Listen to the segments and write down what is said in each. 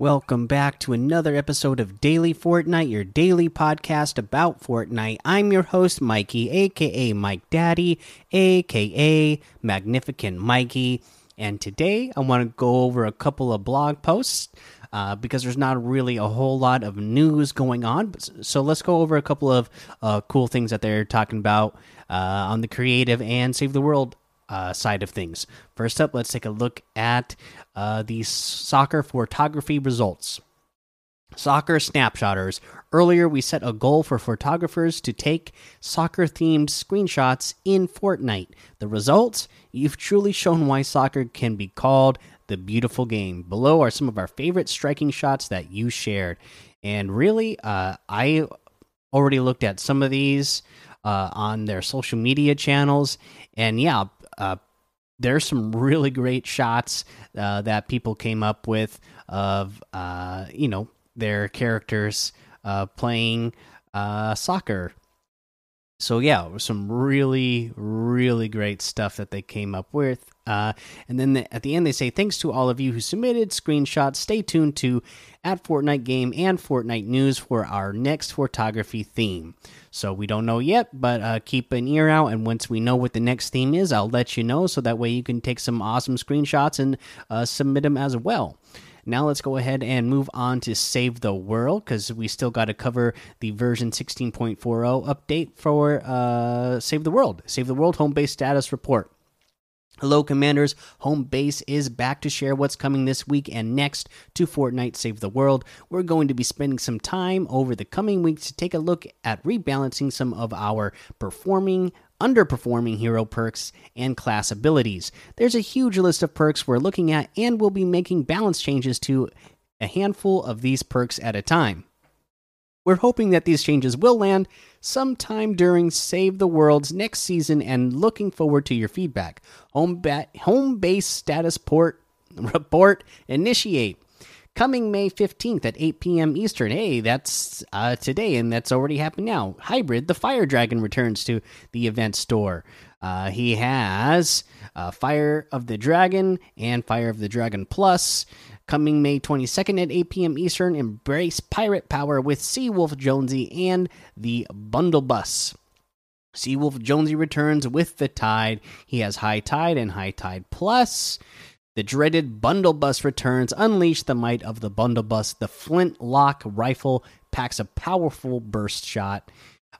Welcome back to another episode of Daily Fortnite, your daily podcast about Fortnite. I'm your host, Mikey, aka Mike Daddy, aka Magnificent Mikey. And today I want to go over a couple of blog posts uh, because there's not really a whole lot of news going on. So let's go over a couple of uh, cool things that they're talking about uh, on the creative and save the world uh, side of things. First up, let's take a look at uh, the soccer photography results. Soccer snapshotters. Earlier, we set a goal for photographers to take soccer themed screenshots in Fortnite. The results? You've truly shown why soccer can be called the beautiful game. Below are some of our favorite striking shots that you shared. And really, uh, I already looked at some of these uh, on their social media channels. And yeah, uh, there's some really great shots uh, that people came up with of uh, you know their characters uh, playing uh, soccer. So yeah, it was some really really great stuff that they came up with. Uh, and then the, at the end, they say thanks to all of you who submitted screenshots. Stay tuned to at Fortnite Game and Fortnite News for our next photography theme. So we don't know yet, but uh, keep an ear out. And once we know what the next theme is, I'll let you know so that way you can take some awesome screenshots and uh, submit them as well. Now let's go ahead and move on to Save the World because we still got to cover the version 16.40 update for uh, Save the World. Save the World home base status report. Hello, Commanders. Home base is back to share what's coming this week and next to Fortnite Save the World. We're going to be spending some time over the coming weeks to take a look at rebalancing some of our performing, underperforming hero perks and class abilities. There's a huge list of perks we're looking at, and we'll be making balance changes to a handful of these perks at a time. We're hoping that these changes will land sometime during Save the World's next season and looking forward to your feedback. Home, ba home base status port report initiate. Coming May 15th at 8 p.m. Eastern. Hey, that's uh, today, and that's already happened now. Hybrid, the Fire Dragon, returns to the event store. Uh, he has uh, Fire of the Dragon and Fire of the Dragon Plus. Coming May 22nd at 8 p.m. Eastern, embrace pirate power with Seawolf Jonesy and the Bundle Bus. Seawolf Jonesy returns with the tide. He has High Tide and High Tide Plus. The dreaded Bundle Bus returns. Unleash the might of the Bundle Bus. The Flint Lock rifle packs a powerful burst shot.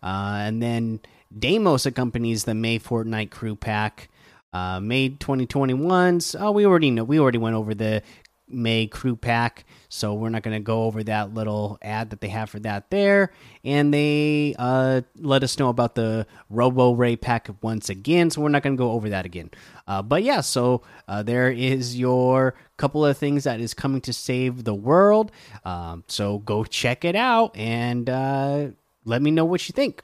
Uh, and then Deimos accompanies the May Fortnite crew pack. Uh, May 2021's. Oh, we already know. We already went over the May crew pack, so we're not going to go over that little ad that they have for that there. And they uh, let us know about the Robo Ray pack once again, so we're not going to go over that again. Uh, but yeah, so uh, there is your couple of things that is coming to save the world. Um, so go check it out and uh, let me know what you think.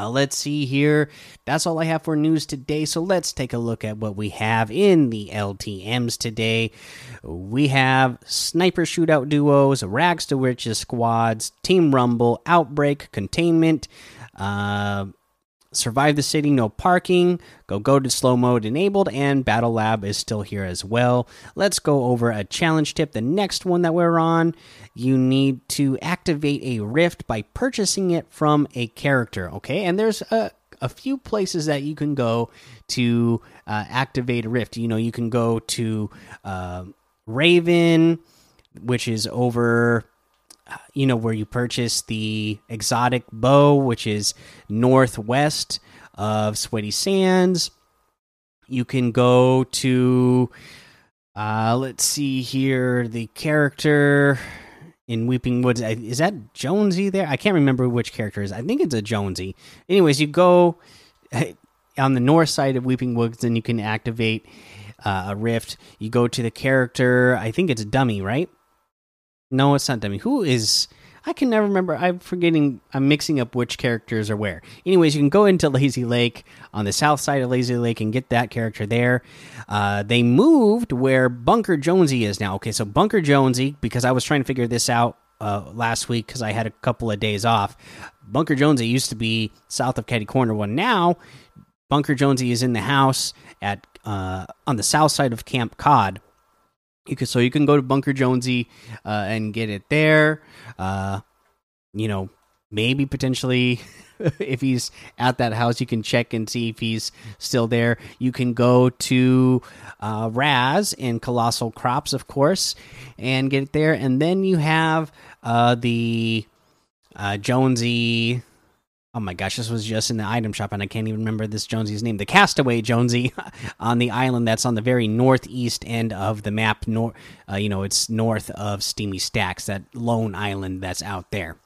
Uh, let's see here. That's all I have for news today. So let's take a look at what we have in the LTMs today. We have sniper shootout duos, rags to riches squads, team rumble, outbreak, containment, uh, survive the city, no parking, go go to slow mode enabled, and battle lab is still here as well. Let's go over a challenge tip. The next one that we're on, you need to activate a rift by purchasing it from a character. Okay, and there's a a few places that you can go to uh, activate a rift. You know, you can go to uh, Raven, which is over you know where you purchase the exotic bow which is northwest of sweaty sands. You can go to uh let's see here the character in weeping woods. Is that jonesy there? I can't remember which character is. I think it's a jonesy. Anyways you go on the north side of weeping woods and you can activate uh, a rift. You go to the character i think it's dummy right no, it's not Demi. Who is? I can never remember. I'm forgetting. I'm mixing up which characters are where. Anyways, you can go into Lazy Lake on the south side of Lazy Lake and get that character there. Uh, they moved where Bunker Jonesy is now. Okay, so Bunker Jonesy, because I was trying to figure this out uh, last week because I had a couple of days off. Bunker Jonesy used to be south of Catty Corner One. Now, Bunker Jonesy is in the house at uh, on the south side of Camp Cod You can so you can go to Bunker Jonesy uh, and get it there. Uh, you know, maybe potentially if he's at that house, you can check and see if he's still there. You can go to uh, Raz in Colossal Crops, of course, and get it there. And then you have uh, the uh, Jonesy. Oh my gosh, this was just in the item shop, and I can't even remember this Jonesy's name. The Castaway Jonesy on the island that's on the very northeast end of the map. Nor, uh, you know, it's north of Steamy Stacks, that lone island that's out there.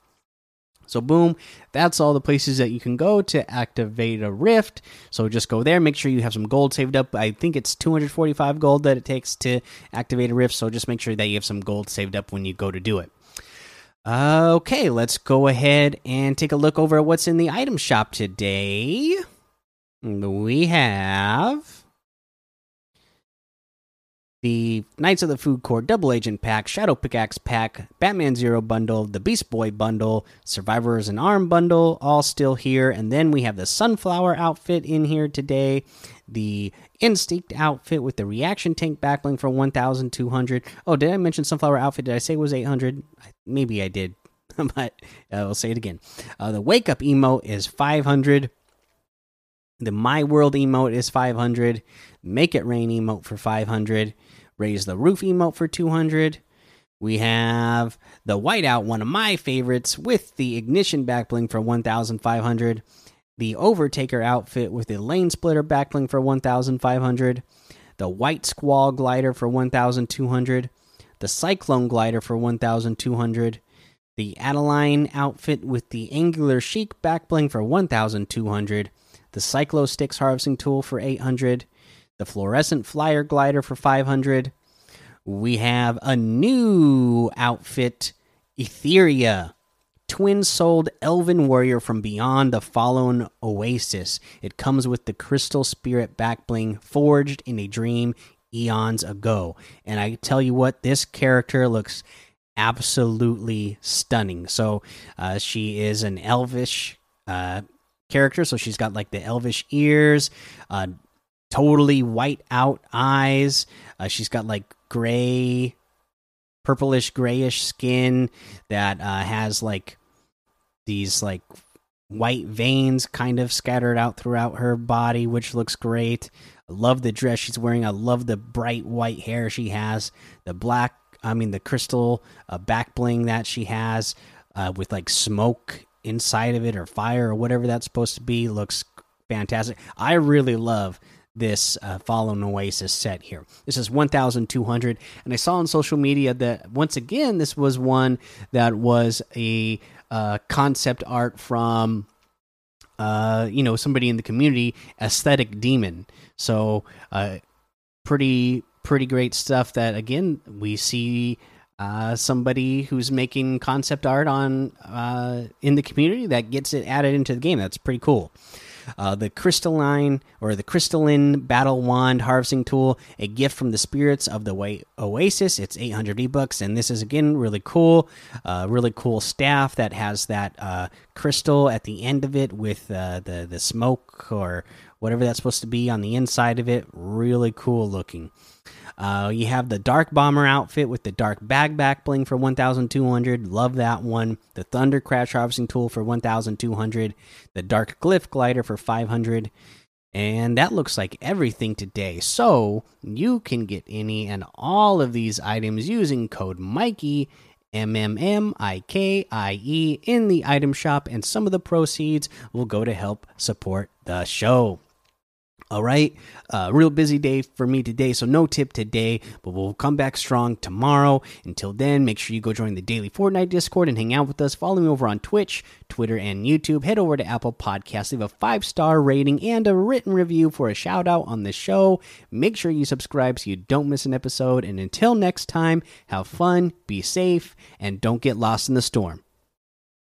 So, boom, that's all the places that you can go to activate a rift. So, just go there. Make sure you have some gold saved up. I think it's 245 gold that it takes to activate a rift. So, just make sure that you have some gold saved up when you go to do it. Okay, let's go ahead and take a look over at what's in the item shop today. We have the Knights of the Food Court Double Agent Pack, Shadow Pickaxe Pack, Batman Zero Bundle, the Beast Boy Bundle, Survivors and Arm Bundle, all still here. And then we have the Sunflower outfit in here today, the Instinct outfit with the Reaction Tank backbling for 1,200. Oh, did I mention Sunflower outfit? Did I say it was 800? Maybe I did, but uh, I'll say it again. Uh, the Wake Up emote is 500. The My World emote is 500. Make It Rain emote for 500 raise the roof emote for 200. We have the whiteout, one of my favorites, with the ignition backbling for 1,500. The overtaker outfit with the lane splitter backbling for 1,500. The white squall glider for 1,200. The cyclone glider for 1,200. The Adeline outfit with the angular chic backbling for 1,200. The cyclo sticks harvesting tool for 800 the fluorescent flyer glider for 500 we have a new outfit etheria twin-souled elven warrior from beyond the fallen oasis. It comes with the crystal spirit backbling forged in a dream eons ago. And i tell you what this character looks absolutely stunning. So uh, she is an elvish uh, character so she's got like the elvish ears uh, totally white out eyes. Uh, she's got like gray, purplish grayish skin that uh, has like these like white veins kind of scattered out throughout her body, which looks great. I love the dress she's wearing. I love the bright white hair she has. The black, I mean, the crystal uh, back bling that she has uh, with like smoke inside of it or fire or whatever that's supposed to be looks fantastic. I really love this uh, Fallen Oasis set here. This is 1,200, and I saw on social media that once again this was one that was a uh, concept art from uh, you know somebody in the community, Aesthetic Demon. So uh, pretty pretty great stuff. That again we see. Uh, somebody who's making concept art on uh, in the community that gets it added into the game. That's pretty cool. Uh, the crystalline or the crystalline battle wand harvesting tool, a gift from the spirits of the Oasis. It's 800 V bucks, and this is again really cool. Uh, really cool staff that has that uh, crystal at the end of it with uh, the the smoke or whatever that's supposed to be on the inside of it. Really cool looking. Uh, you have the Dark Bomber outfit with the Dark Bag Back Bling for 1,200. Love that one. The Thunder Crash Harvesting Tool for 1,200. The Dark Glyph Glider for 500. And that looks like everything today. So you can get any and all of these items using code Mikey. M M M I K I E in the item shop, and some of the proceeds will go to help support the show. All right. Uh, real busy day for me today, so no tip today, but we'll come back strong tomorrow. Until then, make sure you go join the daily Fortnite Discord and hang out with us. Follow me over on Twitch, Twitter, and YouTube. Head over to Apple Podcasts, leave a five star rating and a written review for a shout out on the show. Make sure you subscribe so you don't miss an episode. And until next time, have fun, be safe, and don't get lost in the storm.